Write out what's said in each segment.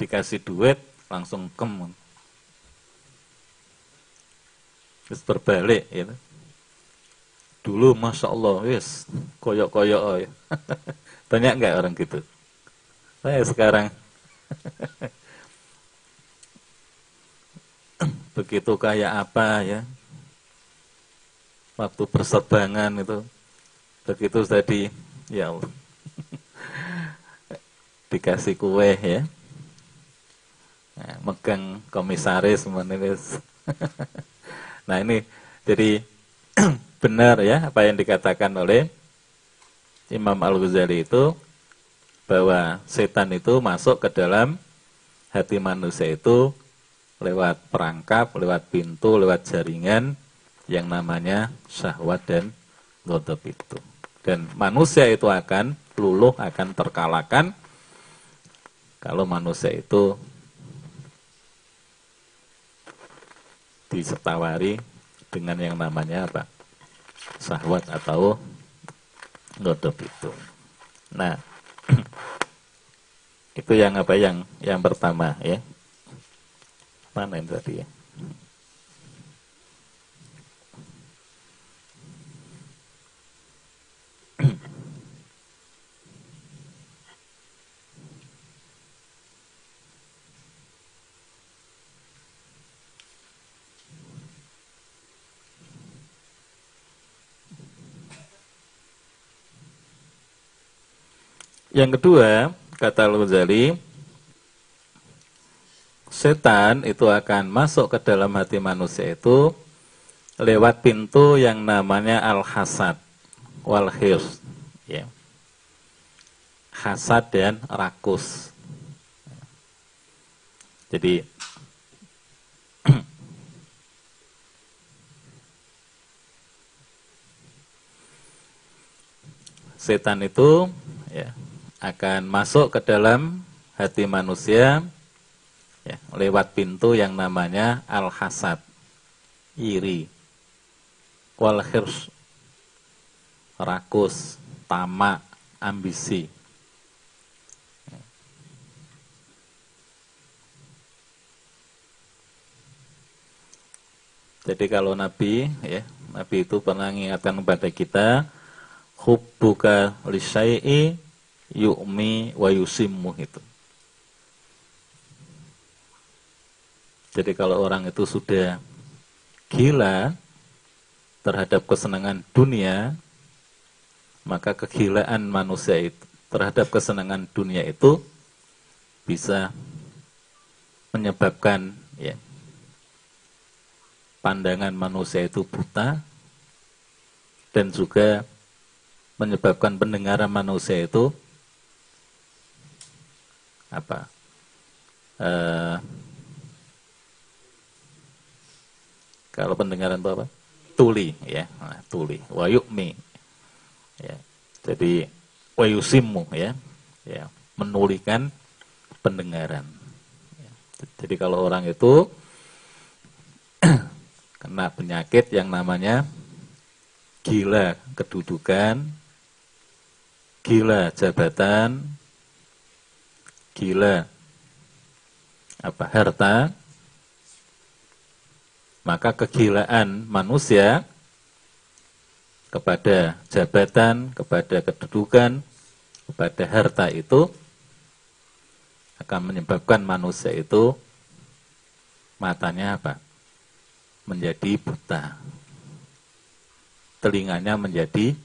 dikasih duit langsung kem. Terus berbalik ya. Dulu Masya Allah, wis koyok-koyok oh, ya. Banyak nggak orang gitu? Saya sekarang begitu kayak apa ya waktu berserbangan itu begitu tadi ya Allah dikasih kue ya nah, megang komisaris menulis nah ini jadi benar ya apa yang dikatakan oleh Imam Al-Ghazali itu bahwa setan itu masuk ke dalam hati manusia itu lewat perangkap, lewat pintu, lewat jaringan yang namanya syahwat dan godop itu. Dan manusia itu akan luluh, akan terkalahkan kalau manusia itu disetawari dengan yang namanya apa? Syahwat atau godop itu. Nah, itu yang apa yang yang pertama ya. Mana yang tadi ya? Yang kedua, kata Al-Ghazali, setan itu akan masuk ke dalam hati manusia itu lewat pintu yang namanya al-hasad wal hirs ya. Hasad dan rakus. Jadi setan itu ya akan masuk ke dalam hati manusia ya, lewat pintu yang namanya al-hasad, iri, wal hirs, rakus, tamak, ambisi. Jadi kalau Nabi, ya, Nabi itu pernah mengingatkan kepada kita, hubbuka lisyai'i yu'mi wa yusimmu itu. Jadi kalau orang itu sudah gila terhadap kesenangan dunia, maka kegilaan manusia itu terhadap kesenangan dunia itu bisa menyebabkan ya pandangan manusia itu buta dan juga menyebabkan pendengaran manusia itu apa uh, Kalau pendengaran apa? Tuli, ya, nah, tuli. Wayukmi, ya. Jadi wayusimu, ya, ya, menulikan pendengaran. Ya. Jadi kalau orang itu kena penyakit yang namanya gila kedudukan, gila jabatan, gila apa harta, maka kegilaan manusia kepada jabatan, kepada kedudukan, kepada harta itu akan menyebabkan manusia itu matanya apa? Menjadi buta. Telinganya menjadi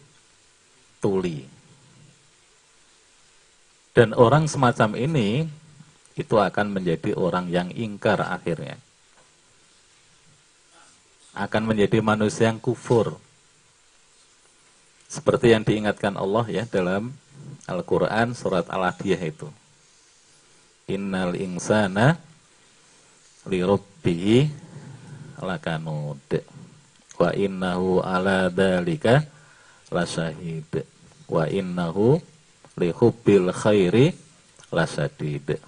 tuli. Dan orang semacam ini itu akan menjadi orang yang ingkar akhirnya akan menjadi manusia yang kufur. Seperti yang diingatkan Allah ya dalam Al-Quran surat Al-Adiyah itu. Innal insana li rabbihi lakanud wa innahu ala dalika lasyahid wa innahu li hubbil khairi lasadid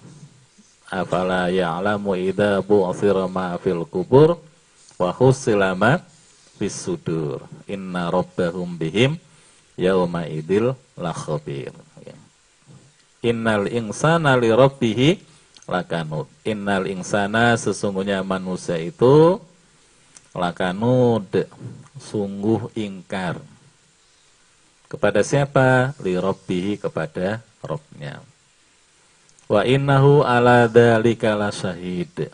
afala ya'lamu idza bu'thira ma fil kubur wa husilama bisudur inna rabbahum bihim yauma idil la khabir ya. innal insana li rabbih lakanud. Innal insana sesungguhnya manusia itu lakanud sungguh ingkar. Kepada siapa? Li rabbihi kepada Robnya. Wa innahu ala dzalika lasyahid.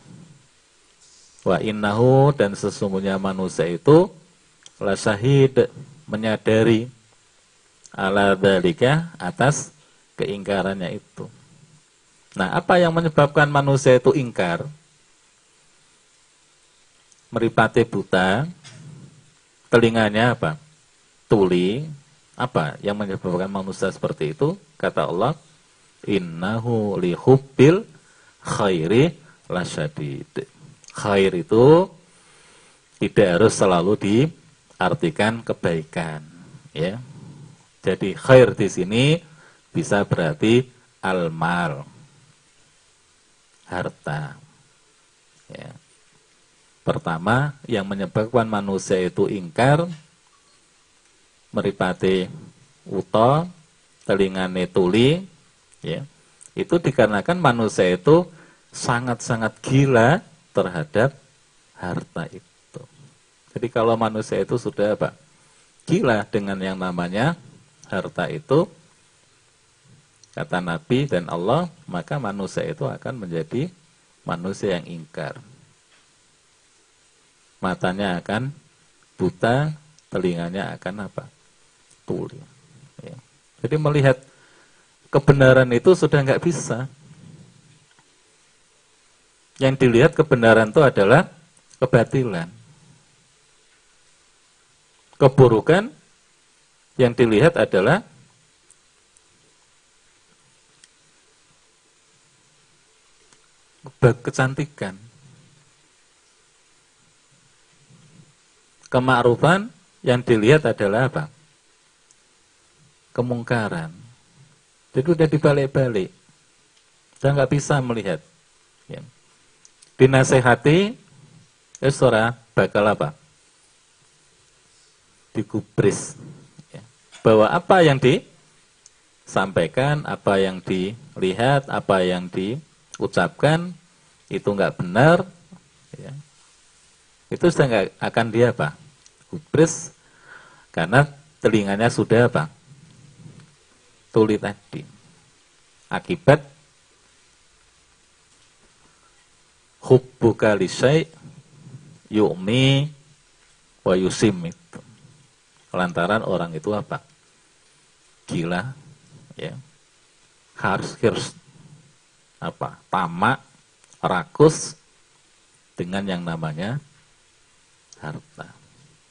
Wa innahu dan sesungguhnya manusia itu lasyahid menyadari ala dzalika atas keingkarannya itu. Nah, apa yang menyebabkan manusia itu ingkar? Meripati buta, telinganya apa? Tuli. Apa yang menyebabkan manusia seperti itu? Kata Allah, innahu lihubbil khairi lasyadid. Khair itu tidak harus selalu diartikan kebaikan, ya. Jadi khair di sini bisa berarti al-mal, harta. Ya. Pertama, yang menyebabkan manusia itu ingkar, meripati uto, telingane tuli, ya. Itu dikarenakan manusia itu sangat-sangat gila terhadap harta itu. Jadi kalau manusia itu sudah apa? Gila dengan yang namanya harta itu, kata Nabi dan Allah, maka manusia itu akan menjadi manusia yang ingkar. Matanya akan buta, telinganya akan apa? Tuli. Ya. Jadi melihat kebenaran itu sudah nggak bisa. Yang dilihat kebenaran itu adalah kebatilan. Keburukan yang dilihat adalah kecantikan. Kemakrufan yang dilihat adalah apa? Kemungkaran. Jadi udah dibalik-balik. Sudah nggak bisa melihat. Ya. Dinasehati, ya suara bakal apa? Digubris. Ya. Bahwa apa yang disampaikan, apa yang dilihat, apa yang diucapkan itu nggak benar, ya. itu sudah nggak akan dia apa? Gubris karena telinganya sudah apa? Tuli tadi. Akibat hubbuka lisai yu'mi wa yusim itu. Lantaran orang itu apa? Gila, ya. Harus harus apa? Tamak rakus dengan yang namanya harta.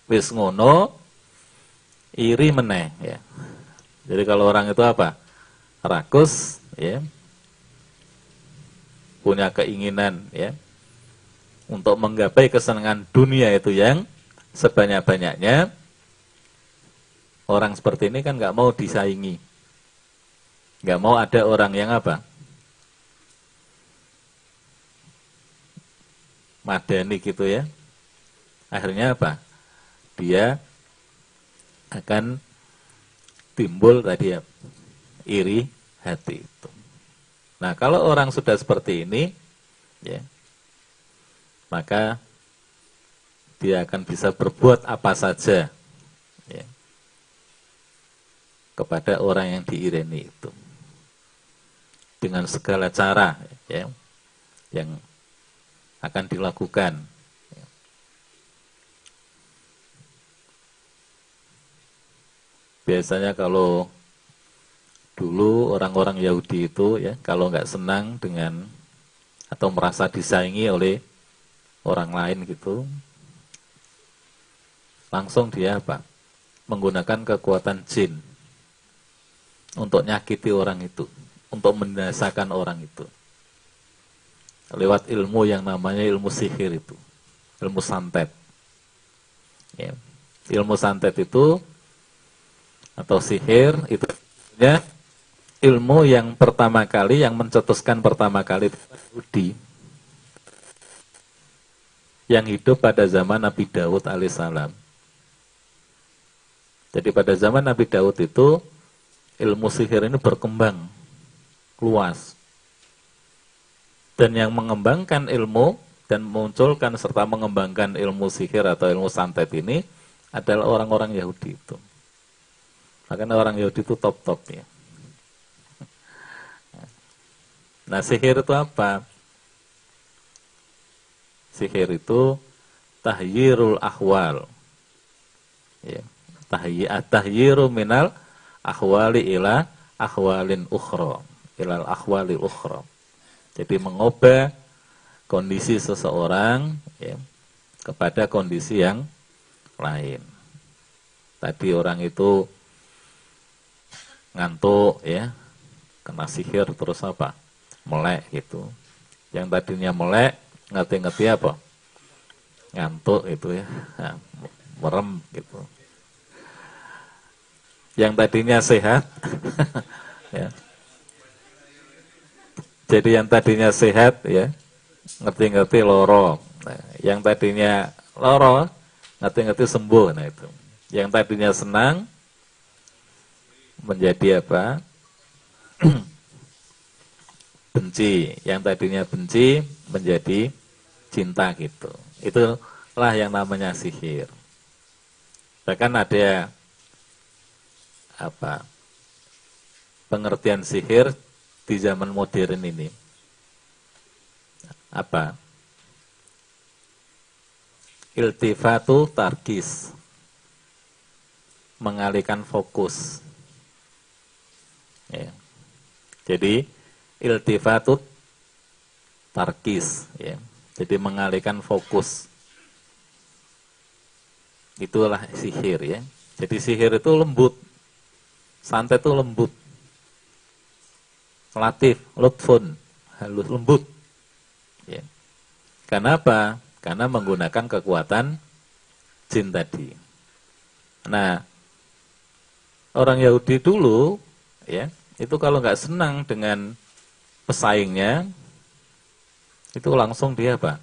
Wis ngono iri meneh ya. Jadi kalau orang itu apa? Rakus ya. Punya keinginan ya untuk menggapai kesenangan dunia itu yang sebanyak-banyaknya orang seperti ini kan nggak mau disaingi nggak mau ada orang yang apa madani gitu ya. Akhirnya apa? Dia akan timbul tadi ya iri hati itu. Nah, kalau orang sudah seperti ini ya maka dia akan bisa berbuat apa saja ya, kepada orang yang diireni itu dengan segala cara ya yang akan dilakukan. Biasanya kalau dulu orang-orang Yahudi itu ya kalau nggak senang dengan atau merasa disaingi oleh orang lain gitu, langsung dia apa? Menggunakan kekuatan jin untuk nyakiti orang itu, untuk mendasakan orang itu lewat ilmu yang namanya ilmu sihir itu, ilmu santet. Ya. Ilmu santet itu atau sihir itu ya ilmu yang pertama kali yang mencetuskan pertama kali itu Yahudi yang hidup pada zaman Nabi Daud alaihissalam. Jadi pada zaman Nabi Daud itu ilmu sihir ini berkembang luas Dan yang mengembangkan ilmu dan munculkan serta mengembangkan ilmu sihir atau ilmu santet ini adalah orang-orang Yahudi itu. Makanya orang Yahudi itu top-top ya. Nah sihir itu apa? Sihir itu tahyirul ahwal. Ya. Tahyiru minal ahwali ila ahwalin ukhra. Ilal ahwali ukhra. Jadi mengubah kondisi seseorang ya, kepada kondisi yang lain. Tadi orang itu ngantuk ya, kena sihir terus apa? Melek gitu. Yang tadinya melek, ngerti-ngerti apa? Ngantuk itu ya, nah, merem gitu. Yang tadinya sehat, ya. Jadi yang tadinya sehat ya, ngerti-ngerti loro. Nah, yang tadinya loro, ngerti-ngerti sembuh. Nah itu. Yang tadinya senang menjadi apa? benci. Yang tadinya benci menjadi cinta gitu. Itulah yang namanya sihir. Bahkan ada apa? Pengertian sihir di zaman modern ini apa? Iltifatu tarkis. Mengalihkan fokus. Ya. Jadi iltifatu tarkis ya. Jadi mengalihkan fokus. Itulah sihir ya. Jadi sihir itu lembut. Santet itu lembut. Latif, lutfun, halus lembut. Ya. Karena? Karena menggunakan kekuatan jin tadi. Nah, orang Yahudi dulu, ya, itu kalau nggak senang dengan pesaingnya, itu langsung dia apa?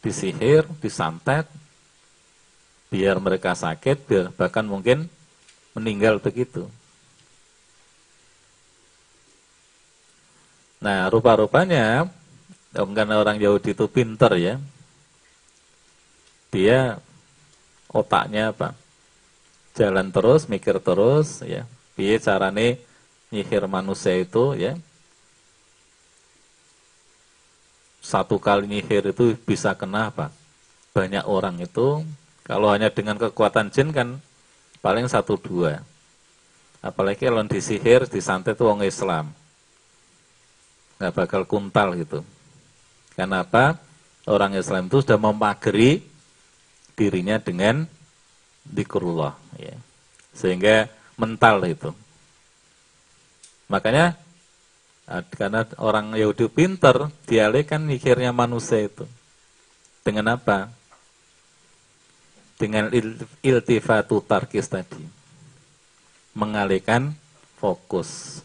Disihir, disantet, biar mereka sakit, biar bahkan mungkin meninggal begitu. Nah, rupa-rupanya karena orang Yahudi itu pinter ya. Dia otaknya apa? Jalan terus, mikir terus ya. Piye carane nyihir manusia itu ya. Satu kali nyihir itu bisa kena apa? Banyak orang itu kalau hanya dengan kekuatan jin kan paling satu dua. Apalagi kalau disihir, disantet itu orang Islam. Nggak bakal kuntal gitu. Kenapa? Orang Islam itu sudah memagari dirinya dengan dikurullah. Ya. Sehingga mental itu. Makanya karena orang Yahudi pinter, dialihkan mikirnya manusia itu. Dengan apa? Dengan iltifatu tarkis tadi. Mengalihkan fokus.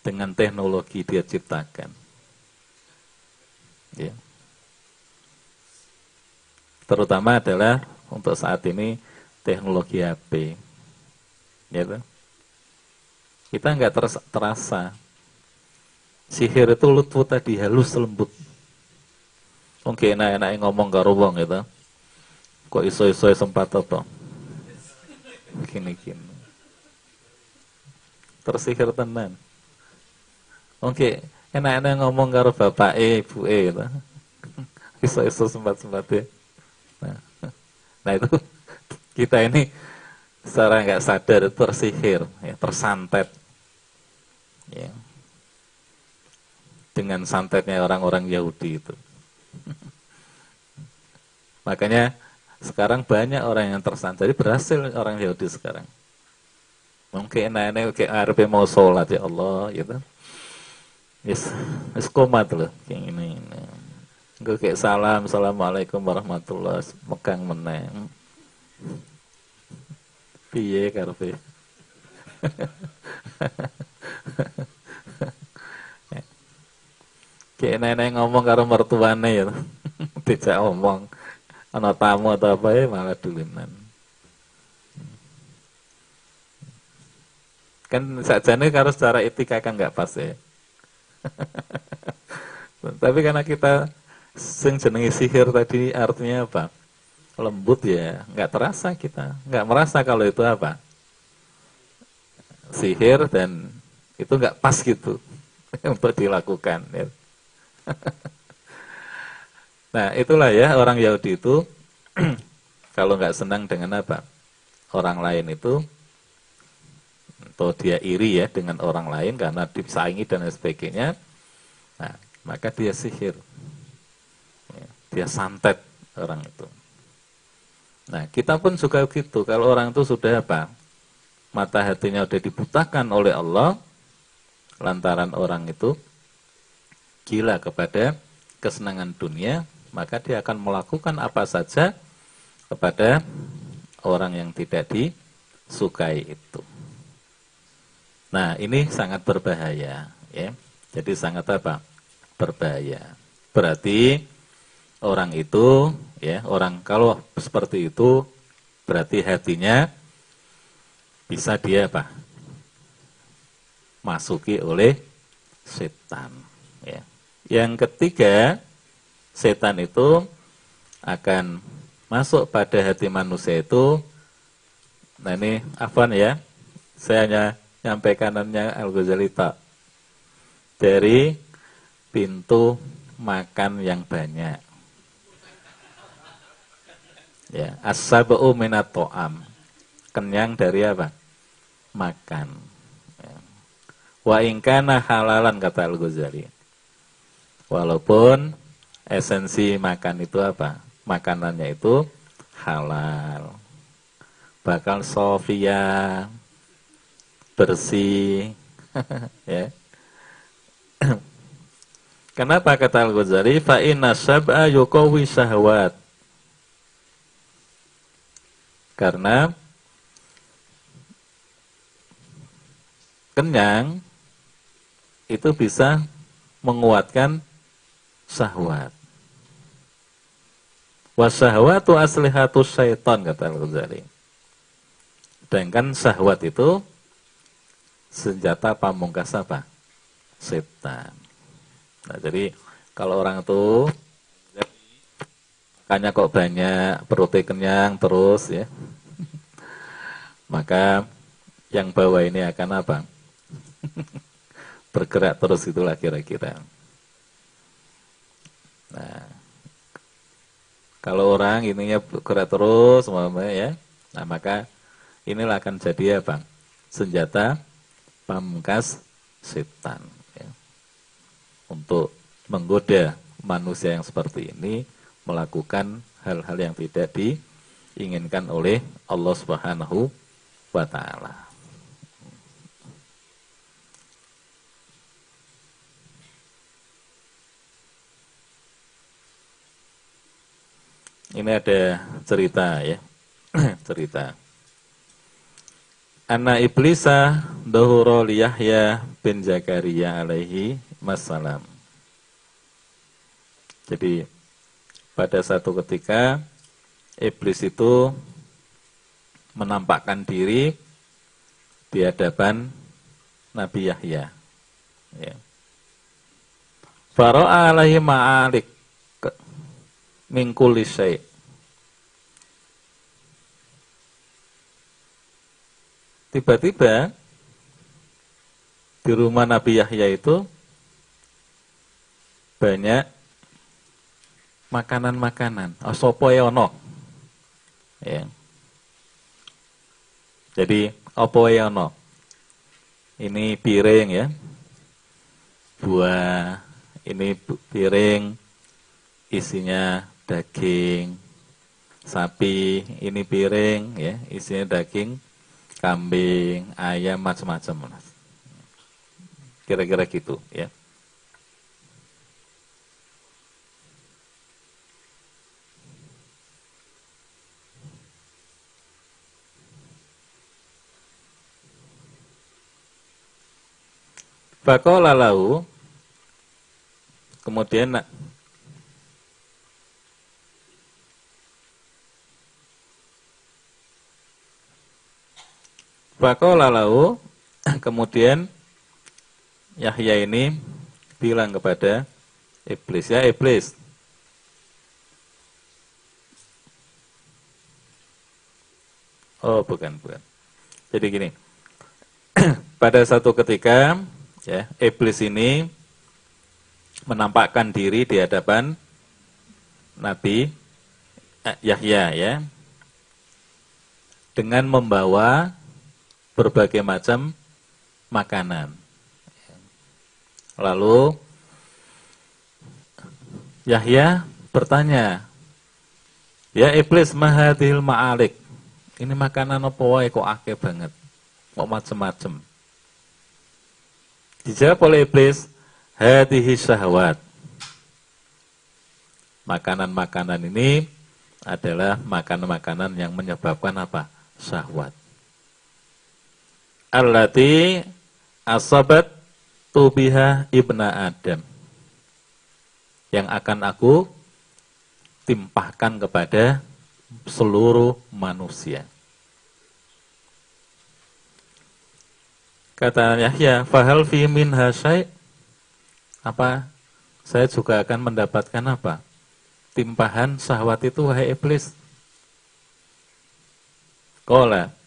Dengan teknologi dia ciptakan. Ya. Terutama adalah untuk saat ini teknologi HP. Ya, kita nggak terasa sihir itu lutfu tadi halus lembut. Oke, enak-enak ngomong karo wong gitu. Kok iso-iso sempat apa? Gini-gini. Tersihir tenan. Oke, enak-enak ngomong karo bapak e, ibu e gitu. Iso-iso sempat-sempat ya. Nah, nah itu kita ini secara nggak sadar tersihir, ya, tersantet. Ya. Dengan santetnya orang-orang Yahudi itu. Makanya sekarang banyak orang yang tersantet. Jadi berhasil orang Yahudi sekarang. Mungkin enak-enak kayak mau sholat ya Allah gitu. Yes, yes komat loh kayak ini. Gue kayak salam, assalamualaikum warahmatullahi megang meneng. Piye karpe? kayak nenek ngomong karo mertuane ya. Tidak ngomong ana tamu atau apa ya malah dulinan. Kan sajane karo secara etika kan nggak pas ya. Tapi karena kita sing jenengi sihir tadi artinya apa? Lembut ya, nggak terasa kita, nggak merasa kalau itu apa? Sihir dan itu nggak pas gitu untuk dilakukan. Ya. nah itulah ya orang Yahudi itu kalau nggak senang dengan apa? Orang lain itu atau dia iri ya dengan orang lain karena disaingi dan sebagainya, nah, maka dia sihir. Ya, dia santet orang itu. Nah, kita pun juga gitu. Kalau orang itu sudah apa? Mata hatinya sudah dibutakan oleh Allah, lantaran orang itu gila kepada kesenangan dunia, maka dia akan melakukan apa saja kepada orang yang tidak disukai itu. Nah, ini sangat berbahaya, ya. Jadi sangat apa? Berbahaya. Berarti orang itu, ya, orang kalau seperti itu berarti hatinya bisa dia apa? Masuki oleh setan, ya. Yang ketiga, setan itu akan masuk pada hati manusia itu. Nah ini apa ya? Saya hanya nyampe kanannya Al-Ghazali tak dari pintu makan yang banyak. Ya, as-sab'u minat. Kenyang dari apa? Makan. Wa ingkana halalan kata Al-Ghazali. Walaupun esensi makan itu apa? Makanannya itu halal. Bakal sofia, bersih. ya. Kenapa kata Al-Ghazali? Fa inna sab'a yuqawi syahwat. Karena kenyang itu bisa menguatkan syahwat. Wasahwatu aslihatus syaitan kata Al-Ghazali. Sedangkan syahwat itu senjata pamungkas apa? Setan. Nah, jadi kalau orang itu makanya kok banyak, perutnya kenyang terus ya. Maka yang bawah ini akan apa? Bergerak terus itulah kira-kira. Nah, kalau orang ininya bergerak terus, ya, nah maka inilah akan jadi apa? Senjata pamungkas setan ya. untuk menggoda manusia yang seperti ini melakukan hal-hal yang tidak diinginkan oleh Allah Subhanahu wa taala. Ini ada cerita ya. cerita. Anna iblisa dahuro Yahya bin Zakaria alaihi wassalam. Jadi pada satu ketika iblis itu menampakkan diri di hadapan Nabi Yahya. Ya. Faro'a alaihi ma'alik mingkuli syait Tiba-tiba di rumah Nabi Yahya itu banyak makanan-makanan. Oh, sopo ono. Ya. Jadi opo ono. Ini piring ya. Buah. Ini piring isinya daging sapi. Ini piring ya, isinya daging kambing, ayam, macam-macam. Kira-kira gitu ya. Fakola lau kemudian Fakola lau, kemudian Yahya ini bilang kepada Iblis ya iblis. Oh, bukan, bukan. Jadi gini. pada satu ketika ya, iblis ini menampakkan diri di hadapan Nabi eh, Yahya ya. Dengan membawa berbagai macam makanan. Lalu Yahya bertanya, "Ya iblis mahadil ma'alik?" Ini makanan apa wae kok akeh banget. Kok macem-macem. Dijawab oleh iblis, "Hadhihi syahwat." Makanan-makanan ini adalah makanan-makanan yang menyebabkan apa? Syahwat. Allati asabat tubiha ibna Adam yang akan aku timpahkan kepada seluruh manusia. Kata Yahya, fahal fi min hasai apa? Saya juga akan mendapatkan apa? Timpahan syahwat itu wahai iblis. Kola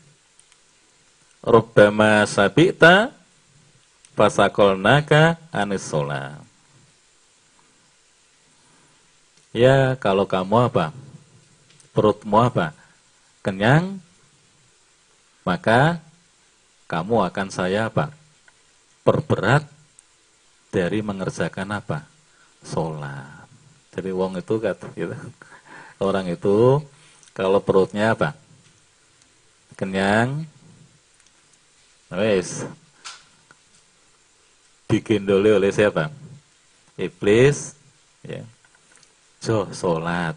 Rubbama sabita fasakolnaka anis sholat. Ya kalau kamu apa? Perutmu apa? Kenyang, maka kamu akan saya apa? Perberat dari mengerjakan apa? Sholat. Jadi wong itu kata gitu. Orang itu kalau perutnya apa? Kenyang, wes digendoli oleh siapa? Iblis, ya Jo, sholat.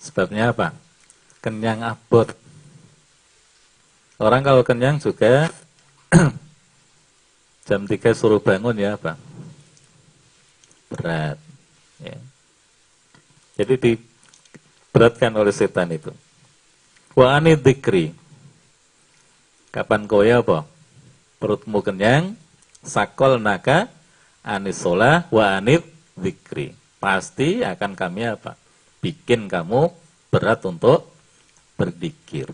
Sebabnya apa? Kenyang abot. Orang kalau kenyang juga jam 3 suruh bangun ya apa? Berat. Ya. Jadi diberatkan oleh setan itu. Wa anid dikri. Kapan ya apa? Perutmu kenyang, sakol naka, anisolah wa anid zikri. Pasti akan kami apa? Bikin kamu berat untuk berzikir.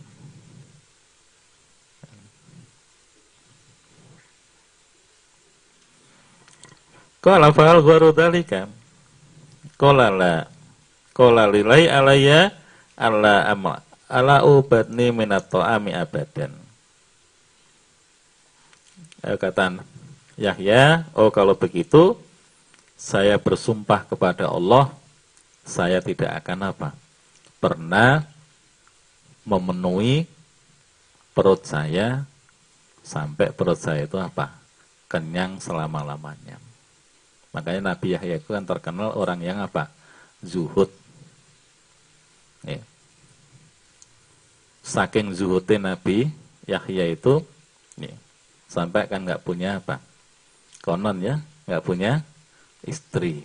Qala fa'al gharu dzalika. Qala la. Qala lilai alayya alla amla. Ala ubatni minat ta'ami abadan. Kata Yahya, oh kalau begitu saya bersumpah kepada Allah, saya tidak akan apa? Pernah memenuhi perut saya sampai perut saya itu apa? Kenyang selama-lamanya. Makanya Nabi Yahya itu kan terkenal orang yang apa? Zuhud. Ya. Saking zuhudnya Nabi Yahya itu, ya, sampai kan nggak punya apa? Konon ya, nggak punya istri.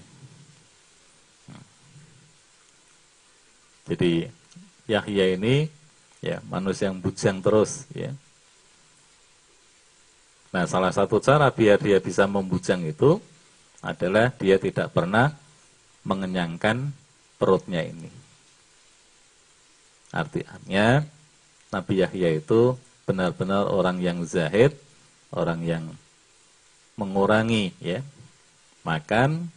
Jadi Yahya ini ya manusia yang bujang terus ya. Nah, salah satu cara biar dia bisa membujang itu adalah dia tidak pernah mengenyangkan perutnya ini. Artinya Nabi Yahya itu benar-benar orang yang zahid, orang yang mengurangi ya makan,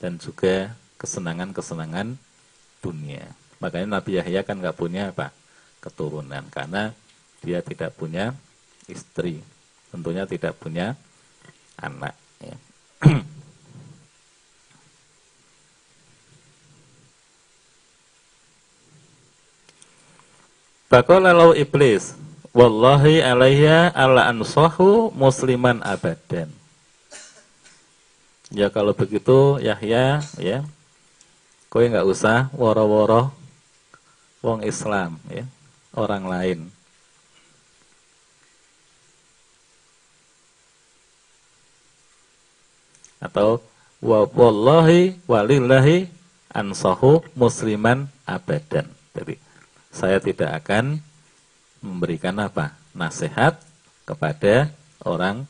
dan juga kesenangan-kesenangan dunia. Makanya Nabi Yahya kan nggak punya apa keturunan karena dia tidak punya istri, tentunya tidak punya anak. Ya. lalu iblis, wallahi alaiya ala ansahu musliman abadan. Ya kalau begitu Yahya ya kowe nggak usah woro-woro wong Islam ya, orang lain. Atau wallahi walillahi ansahu musliman abadan. Jadi saya tidak akan memberikan apa? nasihat kepada orang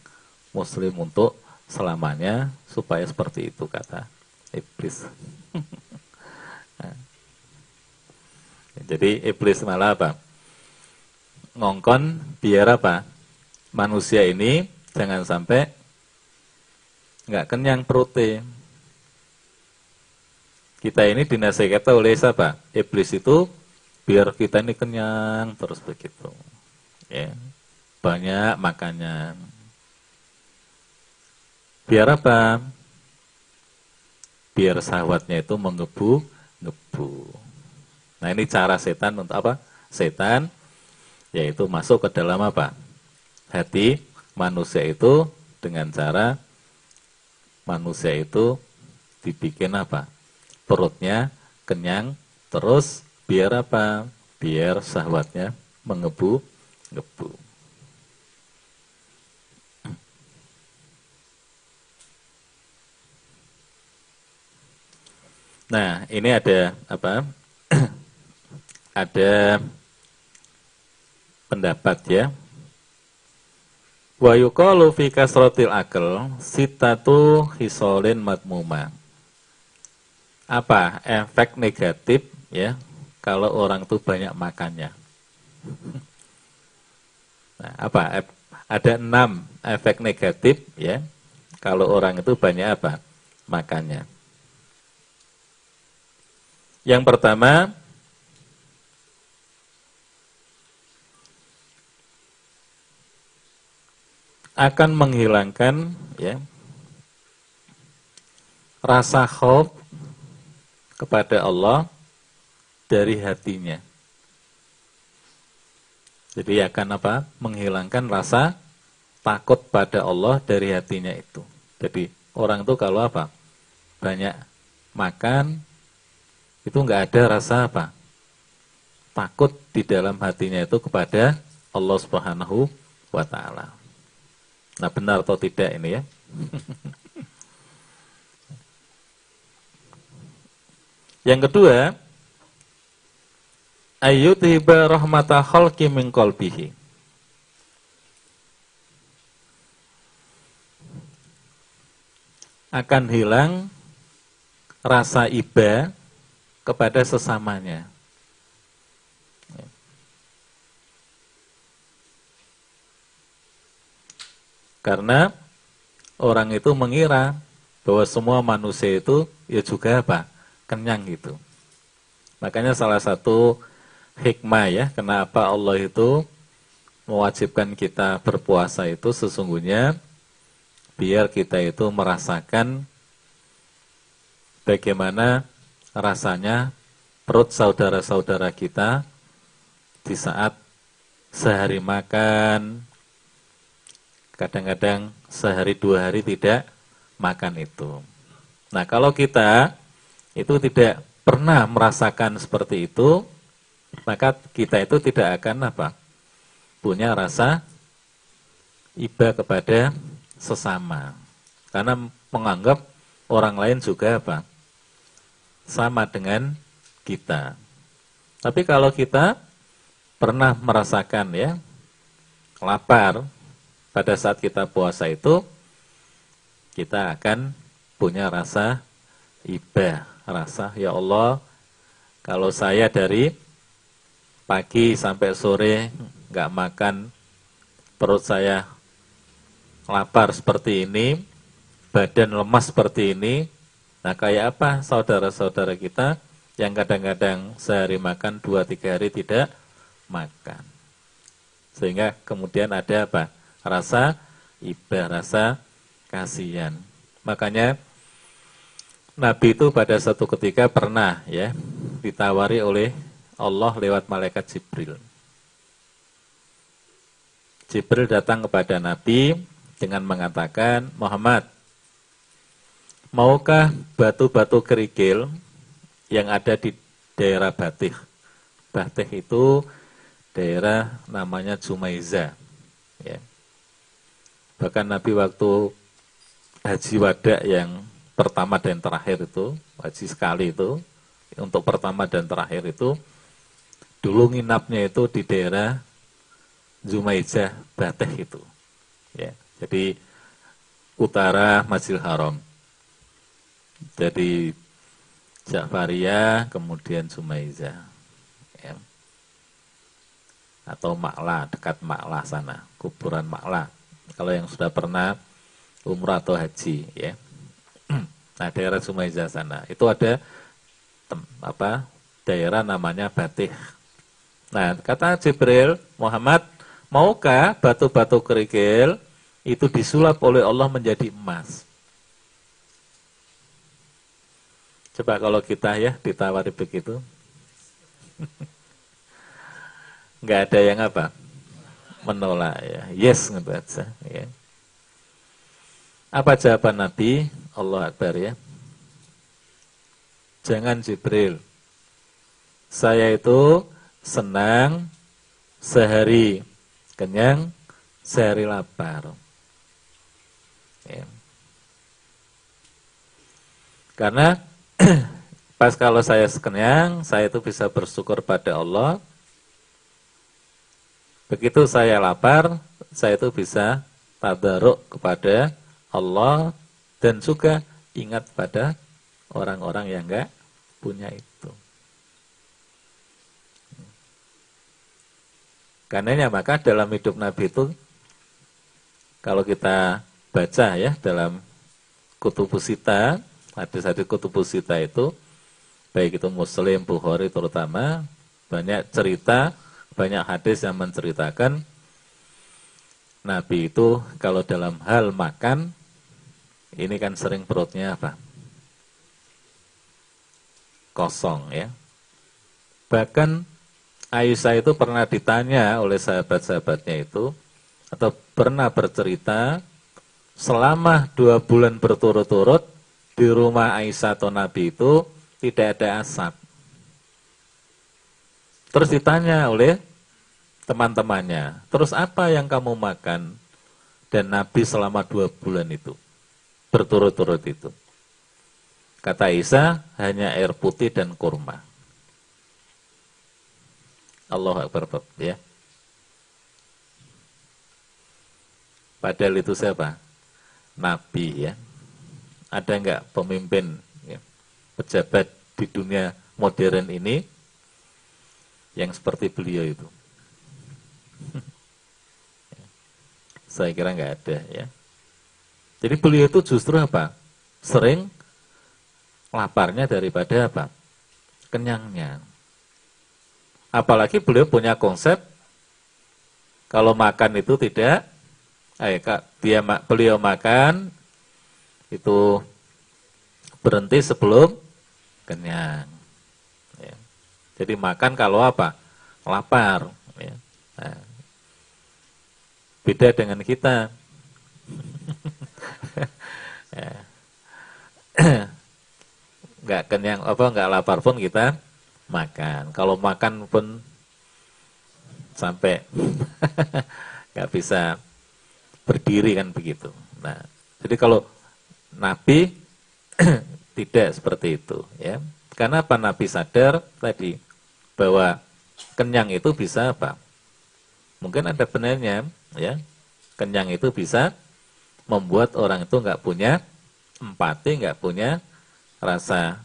muslim untuk selamanya supaya seperti itu kata iblis. Jadi iblis malah apa? Ngongkon biar apa? Manusia ini jangan sampai nggak kenyang perutnya. Kita ini dinasehati oleh siapa? Iblis itu biar kita ini kenyang terus begitu. Ya. Banyak makannya. Biar apa? Biar sahabatnya itu menggebu-gebu. Nah ini cara setan untuk apa? Setan yaitu masuk ke dalam apa? Hati manusia itu dengan cara manusia itu dibikin apa? Perutnya kenyang terus biar apa? Biar sahabatnya menggebu-gebu. Nah, ini ada apa? ada pendapat ya. Wa yuqalu fi kasratil akal sitatu hisolin matmuma. Apa efek negatif ya kalau orang itu banyak makannya? Nah, apa? Ada enam efek negatif ya kalau orang itu banyak apa? Makannya. Yang pertama, akan menghilangkan ya rasa khauf kepada Allah dari hatinya. Jadi akan apa? Menghilangkan rasa takut pada Allah dari hatinya itu. Jadi orang itu kalau apa? Banyak makan itu enggak ada rasa apa? Takut di dalam hatinya itu kepada Allah Subhanahu wa taala. Nah benar atau tidak ini ya? Yang kedua, ayyutiba rahmata khalqi min qalbihi. Akan hilang rasa iba kepada sesamanya. Karena orang itu mengira bahwa semua manusia itu ya juga apa? Kenyang gitu. Makanya salah satu hikmah ya, kenapa Allah itu mewajibkan kita berpuasa itu sesungguhnya biar kita itu merasakan bagaimana rasanya perut saudara-saudara kita di saat sehari makan, kadang-kadang sehari dua hari tidak makan itu. Nah kalau kita itu tidak pernah merasakan seperti itu, maka kita itu tidak akan apa? Punya rasa iba kepada sesama, karena menganggap orang lain juga apa? Sama dengan kita. Tapi kalau kita pernah merasakan ya lapar pada saat kita puasa itu kita akan punya rasa ibah, rasa ya Allah kalau saya dari pagi sampai sore nggak makan perut saya lapar seperti ini, badan lemas seperti ini. Nah, kayak apa saudara-saudara kita yang kadang-kadang sehari makan dua tiga hari tidak makan. Sehingga kemudian ada apa? rasa iba, rasa kasihan. Makanya Nabi itu pada satu ketika pernah ya ditawari oleh Allah lewat malaikat Jibril. Jibril datang kepada Nabi dengan mengatakan, Muhammad, maukah batu-batu kerikil yang ada di daerah Batih? Batih itu daerah namanya Jumaiza. Ya. Bahkan Nabi waktu haji wada yang pertama dan terakhir itu, haji sekali itu, untuk pertama dan terakhir itu, dulu nginapnya itu di daerah Zumaijah Bateh itu. Ya, jadi utara Masjidil Haram. Jadi Ja'fariyah, kemudian Sumaiza. Ya. Atau Makla, dekat Makla sana, kuburan Makla. Kalau yang sudah pernah umrah atau haji, ya. Nah, daerah Sumaiza sana, itu ada apa daerah namanya Batih. Nah, kata Jibril, Muhammad, maukah batu-batu kerikil itu disulap oleh Allah menjadi emas? Coba kalau kita ya ditawari begitu. Enggak ada yang apa? Menolak ya. Yes ngebaca ya. Apa jawaban Nabi? Allah Akbar ya. Jangan Jibril. Saya itu senang sehari kenyang, sehari lapar. Ya. Karena Pas kalau saya kenyang, saya itu bisa bersyukur pada Allah. Begitu saya lapar, saya itu bisa tadaruk kepada Allah dan juga ingat pada orang-orang yang enggak punya itu. Karenanya maka dalam hidup Nabi itu kalau kita baca ya dalam kutubusita hadis-hadis kutubus sita itu baik itu Muslim, Bukhari terutama banyak cerita, banyak hadis yang menceritakan Nabi itu kalau dalam hal makan ini kan sering perutnya apa? Kosong ya. Bahkan Aisyah itu pernah ditanya oleh sahabat-sahabatnya itu atau pernah bercerita selama dua bulan berturut-turut di rumah Aisyah atau Nabi itu tidak ada asap. Terus ditanya oleh teman-temannya, terus apa yang kamu makan? Dan Nabi selama dua bulan itu, berturut-turut itu. Kata Isa, hanya air putih dan kurma. Allah Akbar, ya. Padahal itu siapa? Nabi ya ada enggak pemimpin ya, pejabat di dunia modern ini yang seperti beliau itu? Saya kira enggak ada ya. Jadi beliau itu justru apa? Sering laparnya daripada apa? Kenyangnya. Apalagi beliau punya konsep kalau makan itu tidak, eh, dia beliau makan itu berhenti sebelum kenyang. Ya. Jadi makan kalau apa? Lapar. Ya. Nah, beda dengan kita. ya. nggak kenyang apa nggak lapar pun kita makan. Kalau makan pun sampai nggak bisa berdiri kan begitu. Nah, jadi kalau Nabi tidak seperti itu ya. Karena apa Nabi sadar tadi bahwa kenyang itu bisa apa? Mungkin ada benarnya ya. Kenyang itu bisa membuat orang itu nggak punya empati, nggak punya rasa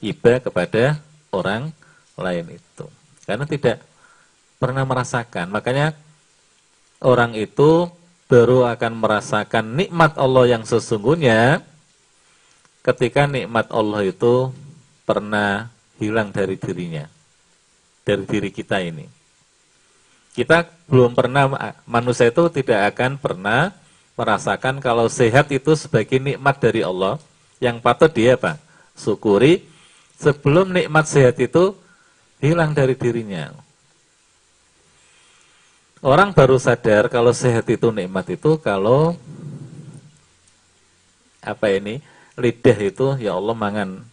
iba kepada orang lain itu. Karena tidak pernah merasakan. Makanya orang itu baru akan merasakan nikmat Allah yang sesungguhnya ketika nikmat Allah itu pernah hilang dari dirinya, dari diri kita ini. Kita belum pernah, manusia itu tidak akan pernah merasakan kalau sehat itu sebagai nikmat dari Allah yang patut dia apa? Syukuri sebelum nikmat sehat itu hilang dari dirinya. Orang baru sadar kalau sehat itu nikmat itu kalau apa ini lidah itu ya Allah mangan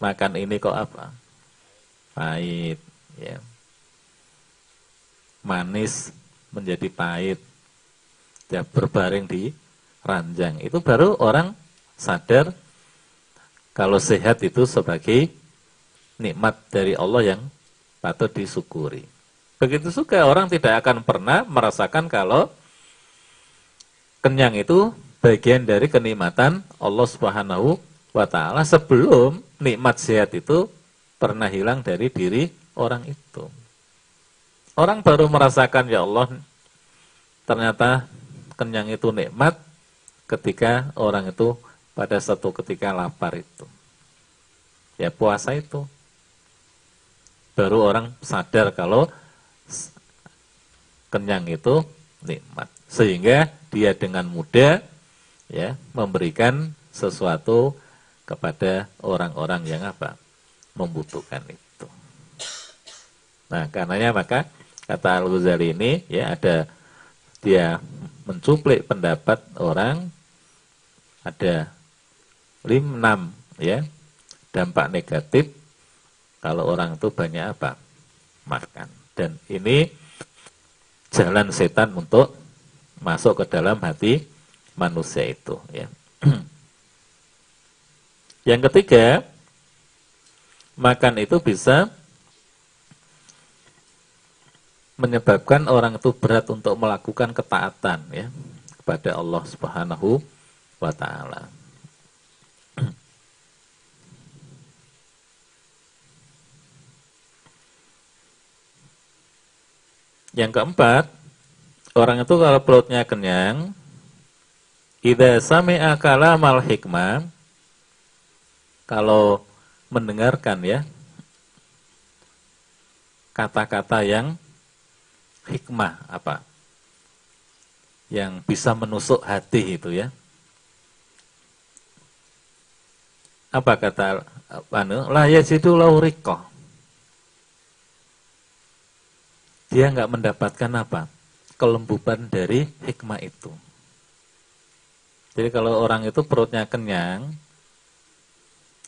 makan ini kok apa? Pahit ya. Manis menjadi pahit. Ya berbaring di ranjang. Itu baru orang sadar kalau sehat itu sebagai nikmat dari Allah yang patut disyukuri Begitu juga orang tidak akan pernah merasakan kalau kenyang itu bagian dari kenikmatan Allah Subhanahu wa taala sebelum nikmat sehat itu pernah hilang dari diri orang itu. Orang baru merasakan ya Allah ternyata kenyang itu nikmat ketika orang itu pada satu ketika lapar itu. Ya puasa itu. Baru orang sadar kalau kenyang itu nikmat. Sehingga dia dengan mudah ya memberikan sesuatu kepada orang-orang yang apa? membutuhkan itu. Nah, karenanya maka kata Al-Ghazali ini ya ada dia mencuplik pendapat orang ada lim enam ya. Dampak negatif kalau orang itu banyak apa? Makan. Dan ini jalan setan untuk masuk ke dalam hati manusia itu ya. Yang ketiga makan itu bisa menyebabkan orang itu berat untuk melakukan ketaatan ya kepada Allah Subhanahu wa taala. Yang keempat, orang itu kalau perutnya kenyang, idza sami'a kalamal hikmah, kalau mendengarkan ya kata-kata yang hikmah apa yang bisa menusuk hati itu ya. Apa kata anu la yajidu lauriko dia nggak mendapatkan apa? Kelembuban dari hikmah itu. Jadi kalau orang itu perutnya kenyang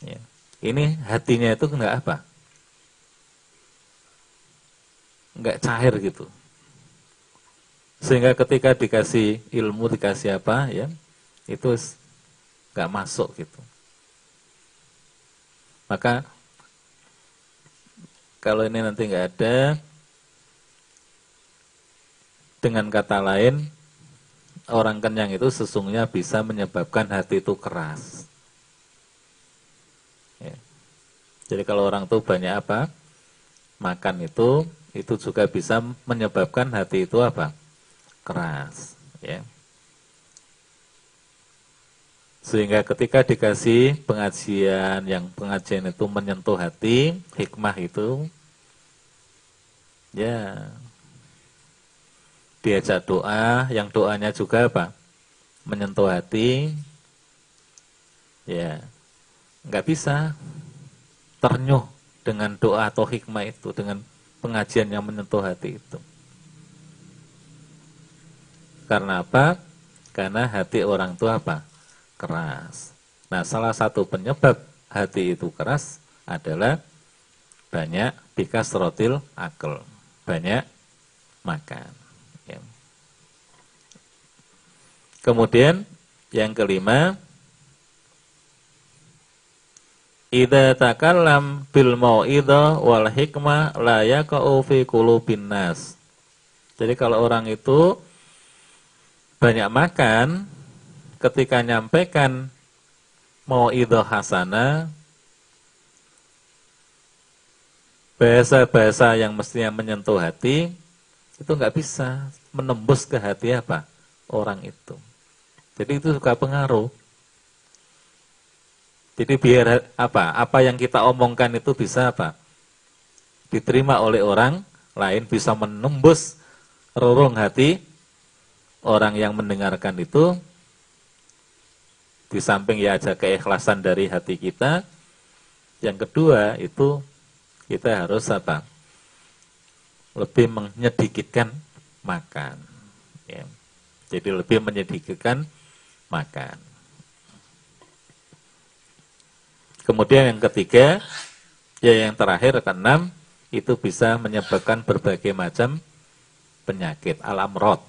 ya, ini hatinya itu nggak apa? Nggak cair gitu. Sehingga ketika dikasih ilmu dikasih apa ya itu nggak masuk gitu. Maka kalau ini nanti nggak ada, dengan kata lain, orang kenyang itu sesungguhnya bisa menyebabkan hati itu keras. Ya. Jadi kalau orang tuh banyak apa? Makan itu, itu juga bisa menyebabkan hati itu apa? Keras. Ya. Sehingga ketika dikasih pengajian yang pengajian itu menyentuh hati, hikmah itu ya diajak doa, yang doanya juga apa? menyentuh hati. Ya. nggak bisa ternyuh dengan doa atau hikmah itu, dengan pengajian yang menyentuh hati itu. Karena apa? Karena hati orang itu apa? keras. Nah, salah satu penyebab hati itu keras adalah banyak bikas rotil akal, banyak makan. Ya. Kemudian yang kelima, Ida takallam bil mau'idha wal hikmah la yaqa'u fi nas. Jadi kalau orang itu banyak makan, ketika nyampaikan mau idho hasana bahasa-bahasa yang mestinya menyentuh hati itu nggak bisa menembus ke hati apa orang itu. Jadi itu suka pengaruh. Jadi biar apa? Apa yang kita omongkan itu bisa apa? Diterima oleh orang lain bisa menembus rorong hati orang yang mendengarkan itu di samping ya ada keikhlasan dari hati kita, yang kedua itu kita harus apa? Lebih menyedikitkan makan. Ya. Jadi lebih menyedikitkan makan. Kemudian yang ketiga, ya yang terakhir keenam itu bisa menyebabkan berbagai macam penyakit al-amrod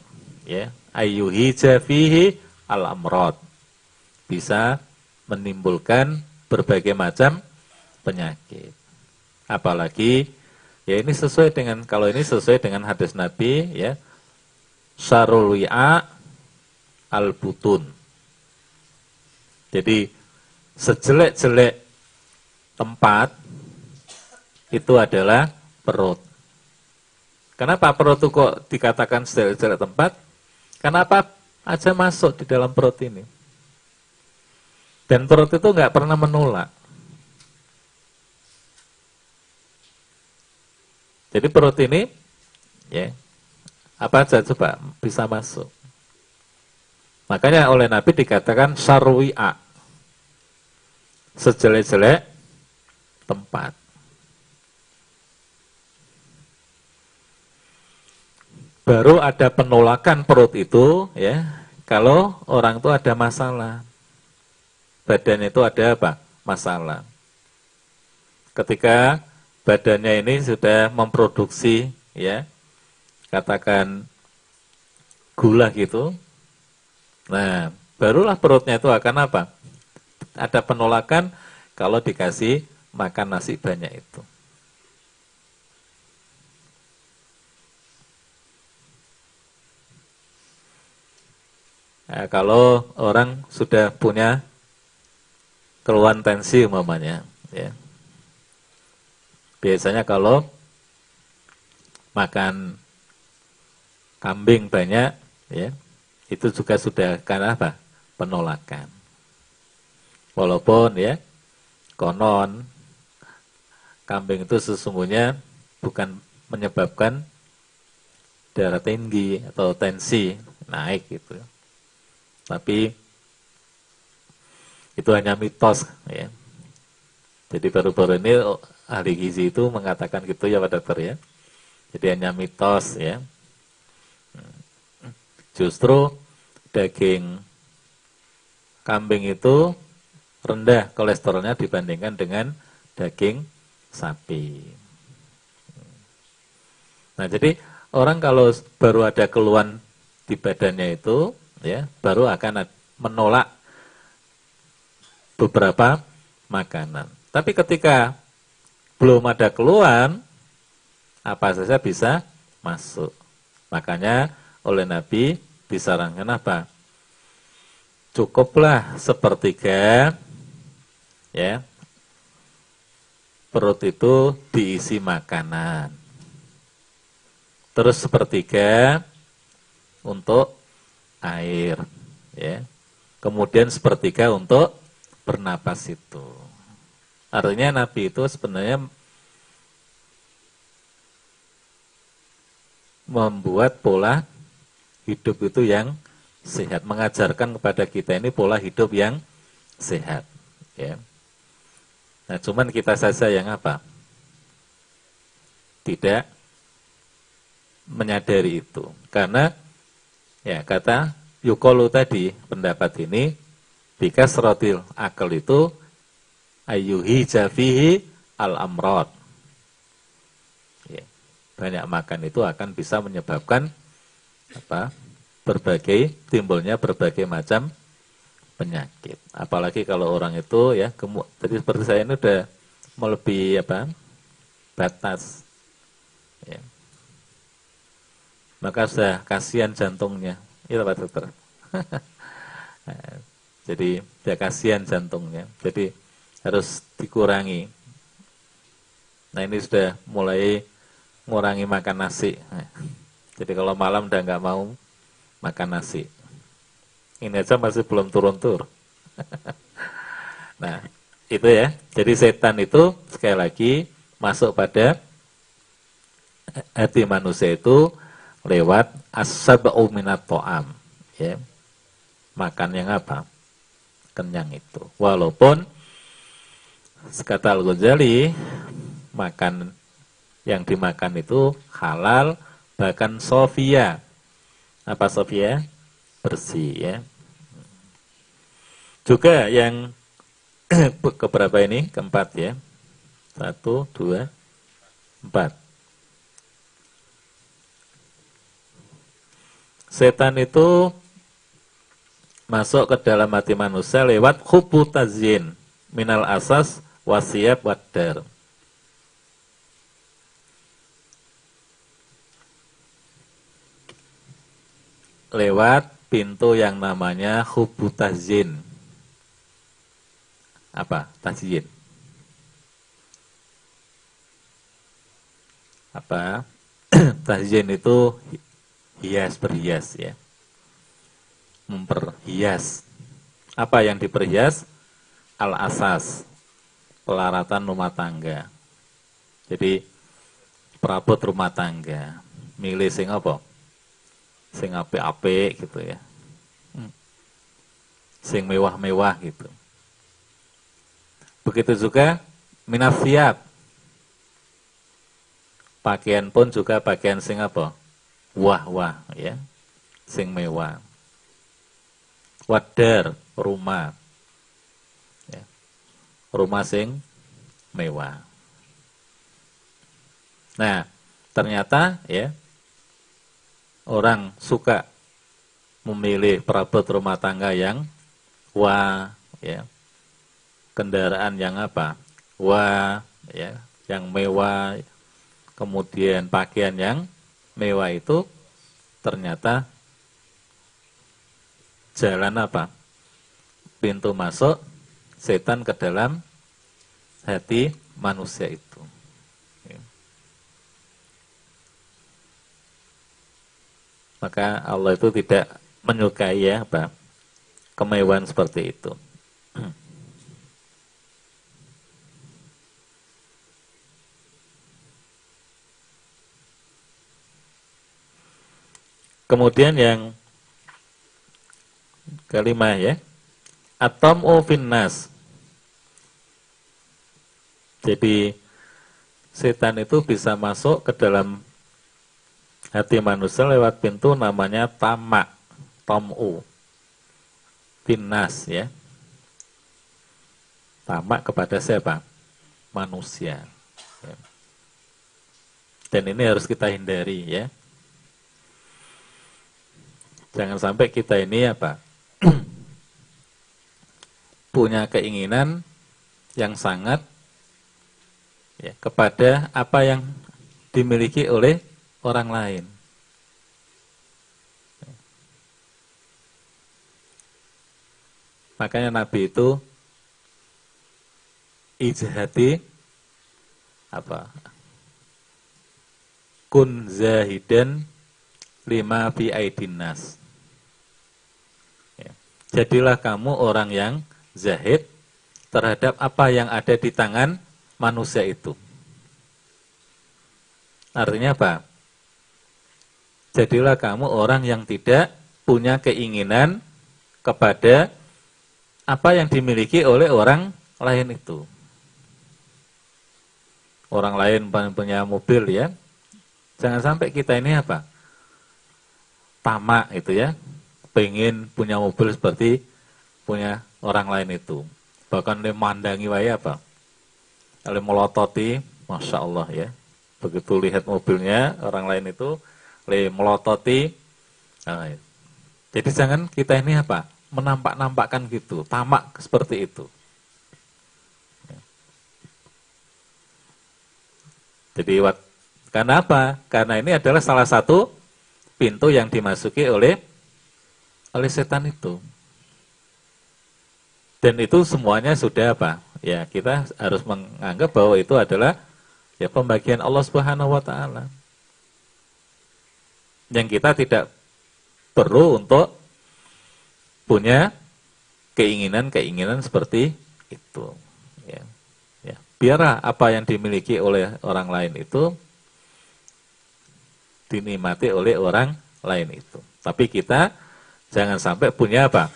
ya ayuhi jafihi al-amrod bisa menimbulkan berbagai macam penyakit. Apalagi ya ini sesuai dengan kalau ini sesuai dengan hadis Nabi ya. Syarul wi'a al butun. Jadi sejelek-jelek tempat itu adalah perut. Kenapa perut itu kok dikatakan sejelek-jelek tempat? Kenapa aja masuk di dalam perut ini? Dan perut itu nggak pernah menolak. Jadi perut ini, ya, apa aja coba bisa masuk. Makanya oleh Nabi dikatakan sarwi'a, sejelek-jelek tempat. baru ada penolakan perut itu ya kalau orang itu ada masalah. Badan itu ada apa? Masalah. Ketika badannya ini sudah memproduksi ya katakan gula gitu. Nah, barulah perutnya itu akan apa? Ada penolakan kalau dikasih makan nasi banyak itu. Nah, kalau orang sudah punya keluhan tensi umpamanya, ya. Biasanya kalau makan kambing banyak, ya, itu juga sudah karena apa? Penolakan. Walaupun ya, konon kambing itu sesungguhnya bukan menyebabkan darah tinggi atau tensi naik gitu. Tapi itu hanya mitos ya. Jadi baru-baru ini ahli gizi itu mengatakan gitu ya Pak Dokter ya. Jadi hanya mitos ya. Justru daging kambing itu rendah kolesterolnya dibandingkan dengan daging sapi. Nah, jadi orang kalau baru ada keluhan di badannya itu ya baru akan menolak beberapa makanan. Tapi ketika belum ada keluhan, apa saja bisa masuk. Makanya oleh Nabi disarankan apa? Cukuplah sepertiga ya perut itu diisi makanan. Terus sepertiga untuk air ya. Kemudian sepertiga untuk bernapas itu. Artinya Nabi itu sebenarnya membuat pola hidup itu yang sehat, mengajarkan kepada kita ini pola hidup yang sehat, ya. Nah, cuman kita saja yang apa? Tidak menyadari itu. Karena Ya, kata Yukolu tadi pendapat ini bikas rotil akal itu ayuhi jafihi al amrod. Ya, banyak makan itu akan bisa menyebabkan apa? berbagai timbulnya berbagai macam penyakit. Apalagi kalau orang itu ya gemuk. Tadi seperti saya ini udah melebihi apa? batas. Ya maka sudah kasihan jantungnya. Itu Pak Dokter. Jadi dia kasihan jantungnya. Jadi harus dikurangi. Nah ini sudah mulai mengurangi makan nasi. Jadi kalau malam udah nggak mau makan nasi. Ini aja masih belum turun-tur. nah itu ya. Jadi setan itu sekali lagi masuk pada hati manusia itu lewat as-sab'u to'am. Ya. Makan yang apa? Kenyang itu. Walaupun kata Al-Ghazali makan yang dimakan itu halal bahkan sofia. Apa sofia? Bersih ya. Juga yang keberapa ini? Keempat ya. Satu, dua, empat. setan itu masuk ke dalam hati manusia lewat hubu tazyin minal asas wasiat wadar. Lewat pintu yang namanya hubu tazyin. apa? Tazyin. Apa? Tazyin itu hias berhias ya. Memperhias. Apa yang diperhias? Al-asas. Pelaratan rumah tangga. Jadi perabot rumah tangga. Milih sing apa? Sing apik-apik gitu ya. Hmm. Sing mewah-mewah gitu. Begitu juga minasiat. Pakaian pun juga pakaian sing apa? Wah-wah ya. Sing mewah. Wadar, rumah. Ya. Rumah sing mewah. Nah, ternyata ya orang suka memilih perabot rumah tangga yang wah ya kendaraan yang apa? Wah, ya, yang mewah, kemudian pakaian yang mewah itu ternyata jalan apa? Pintu masuk setan ke dalam hati manusia itu. Maka Allah itu tidak menyukai ya apa? kemewahan seperti itu. Kemudian yang kelima ya. Atom finnas. Jadi setan itu bisa masuk ke dalam hati manusia lewat pintu namanya tamak, tomu. Finnas ya. Tamak kepada siapa? Manusia. Ya. Dan ini harus kita hindari ya. Jangan sampai kita ini apa? punya keinginan yang sangat ya, kepada apa yang dimiliki oleh orang lain. Makanya Nabi itu ijhati apa? Kun zahidan lima fi aidinas jadilah kamu orang yang zahid terhadap apa yang ada di tangan manusia itu. Artinya apa? Jadilah kamu orang yang tidak punya keinginan kepada apa yang dimiliki oleh orang lain itu. Orang lain punya mobil ya. Jangan sampai kita ini apa? Tamak itu ya pengen punya mobil seperti punya orang lain itu. Bahkan dia mandangi wae apa? Kalau melototi, masya Allah ya. Begitu lihat mobilnya orang lain itu, le melototi. Nah, jadi jangan kita ini apa? Menampak-nampakkan gitu, tamak seperti itu. Jadi karena apa? Karena ini adalah salah satu pintu yang dimasuki oleh oleh setan itu. Dan itu semuanya sudah apa? Ya, kita harus menganggap bahwa itu adalah ya pembagian Allah Subhanahu wa taala. Yang kita tidak perlu untuk punya keinginan-keinginan seperti itu. Ya. Ya. Biarlah apa yang dimiliki oleh orang lain itu dinikmati oleh orang lain itu. Tapi kita Jangan sampai punya apa?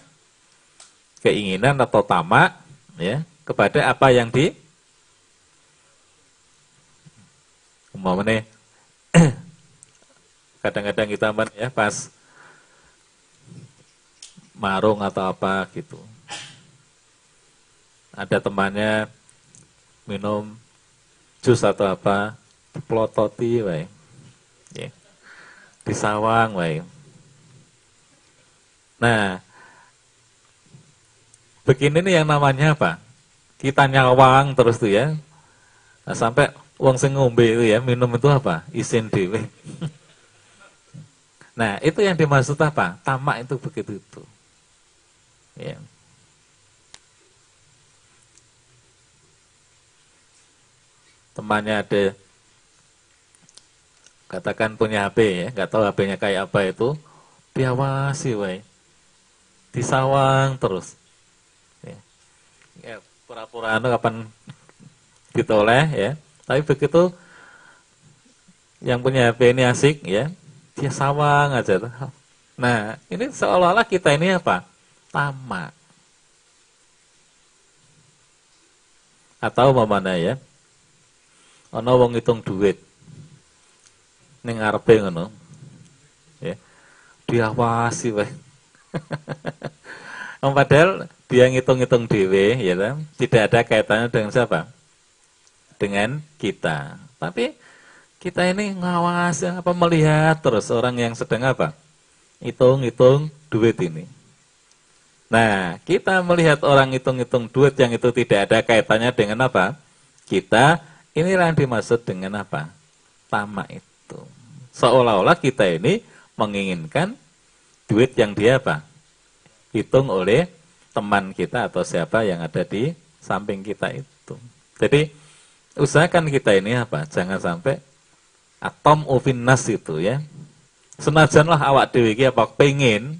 Keinginan atau tamak ya kepada apa yang di umpamanya kadang-kadang kita ya pas marung atau apa gitu. Ada temannya minum jus atau apa, pelototi wae. Ya. Disawang wae. Nah, begini nih yang namanya apa? Kita nyawang terus tuh ya. Nah, sampai uang sing ngombe itu ya, minum itu apa? Isin dewe. nah, itu yang dimaksud apa? Tamak itu begitu itu. Ya. temannya ada katakan punya HP ya, nggak tahu HP-nya kayak apa itu, diawasi, wae. Disawang terus. Ya, ya pura-pura anu kapan ditoleh ya. Tapi begitu yang punya HP ini asik ya, dia sawang aja. Nah, ini seolah-olah kita ini apa? Tamak. Atau mana ya? Ana wong ngitung duit. Ning ngarepe ngono. Ya. Diawasi wae. padahal dia ngitung-ngitung dhewe ya kan, tidak ada kaitannya dengan siapa? Dengan kita. Tapi kita ini ngawasi apa melihat terus orang yang sedang apa? Hitung-hitung duit ini. Nah, kita melihat orang hitung-hitung duit yang itu tidak ada kaitannya dengan apa? Kita, inilah yang dimaksud dengan apa? Tamak itu. Seolah-olah kita ini menginginkan duit yang dia apa? Hitung oleh teman kita atau siapa yang ada di samping kita itu. Jadi, usahakan kita ini apa? Jangan sampai atom ufinas itu ya. Senajanlah awak dewi apa pengen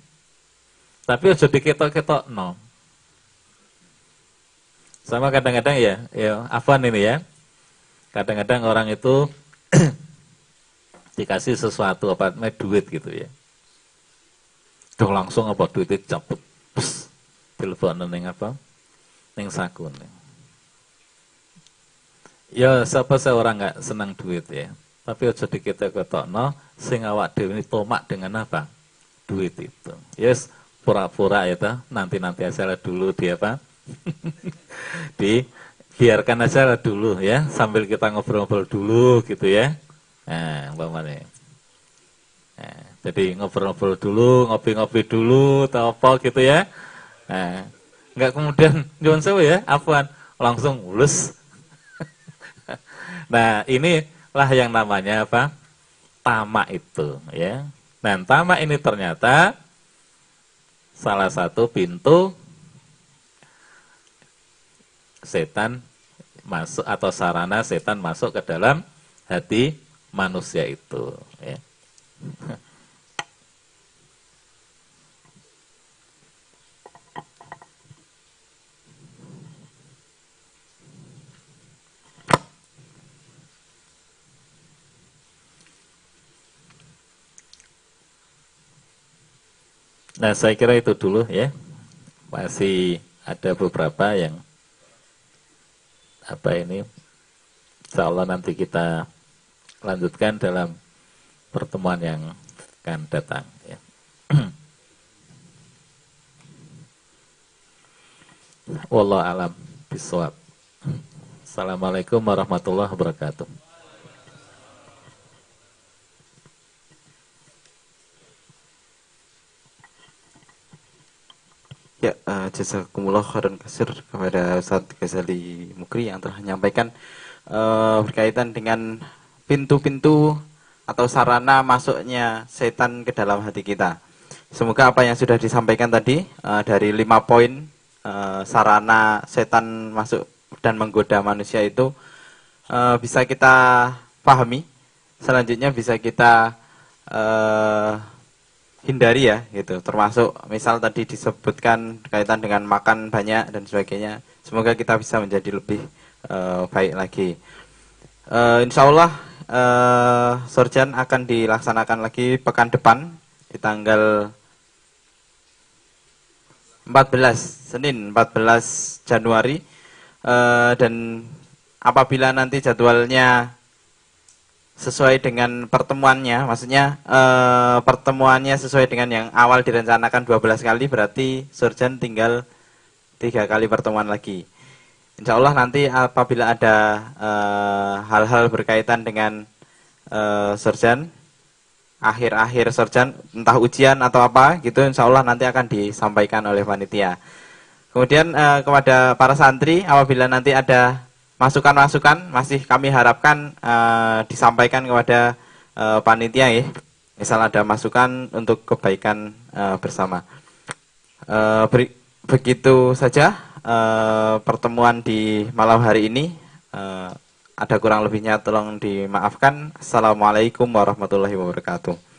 tapi aja diketok-ketok no. Sama kadang-kadang ya, ya Afan ini ya. Kadang-kadang orang itu dikasih sesuatu apa duit gitu ya. Tuh langsung apa duit itu cabut. Telepon neng apa? Neng sakun. Ya siapa seorang nggak senang duit ya. Tapi aja diketok-ketok no, sing awak ini tomak dengan apa? Duit itu. Yes, pura-pura ya toh nanti-nanti aja dulu dia apa? Di biarkan aja lah dulu ya sambil kita ngobrol-ngobrol dulu gitu ya. Nah umpamanya. Nah, jadi ngobrol-ngobrol dulu ngopi-ngopi dulu atau apa gitu ya. Nah nggak kemudian jangan sewa ya apaan langsung mulus nah inilah yang namanya apa tamak itu ya nah tamak ini ternyata salah satu pintu setan masuk atau sarana setan masuk ke dalam hati manusia itu ya. Nah, saya kira itu dulu ya. Masih ada beberapa yang apa ini Insya Allah nanti kita lanjutkan dalam pertemuan yang akan datang ya. Wallah alam bisawab. Assalamualaikum warahmatullahi wabarakatuh. Ya, uh, jazakumullah khairan kasir kepada Ustaz Ghazali Mukri yang telah menyampaikan uh, berkaitan dengan pintu-pintu atau sarana masuknya setan ke dalam hati kita. Semoga apa yang sudah disampaikan tadi uh, dari lima poin uh, sarana setan masuk dan menggoda manusia itu uh, bisa kita pahami. Selanjutnya bisa kita uh, hindari ya gitu. Termasuk misal tadi disebutkan kaitan dengan makan banyak dan sebagainya semoga kita bisa menjadi lebih uh, baik lagi. Uh, insya Allah uh, sorjan akan dilaksanakan lagi pekan depan di tanggal 14 Senin 14 Januari. Uh, dan apabila nanti jadwalnya sesuai dengan pertemuannya, maksudnya e, pertemuannya sesuai dengan yang awal direncanakan 12 kali, berarti surgeon tinggal tiga kali pertemuan lagi. Insya Allah nanti apabila ada eh, hal-hal berkaitan dengan e, surgeon, akhir-akhir surgeon, entah ujian atau apa, gitu, insya Allah nanti akan disampaikan oleh panitia. Kemudian e, kepada para santri, apabila nanti ada masukan-masukan masih kami harapkan uh, disampaikan kepada uh, panitia ya. Misal ada masukan untuk kebaikan uh, bersama. Uh, beri, begitu saja uh, pertemuan di malam hari ini. Uh, ada kurang lebihnya tolong dimaafkan. Assalamualaikum warahmatullahi wabarakatuh.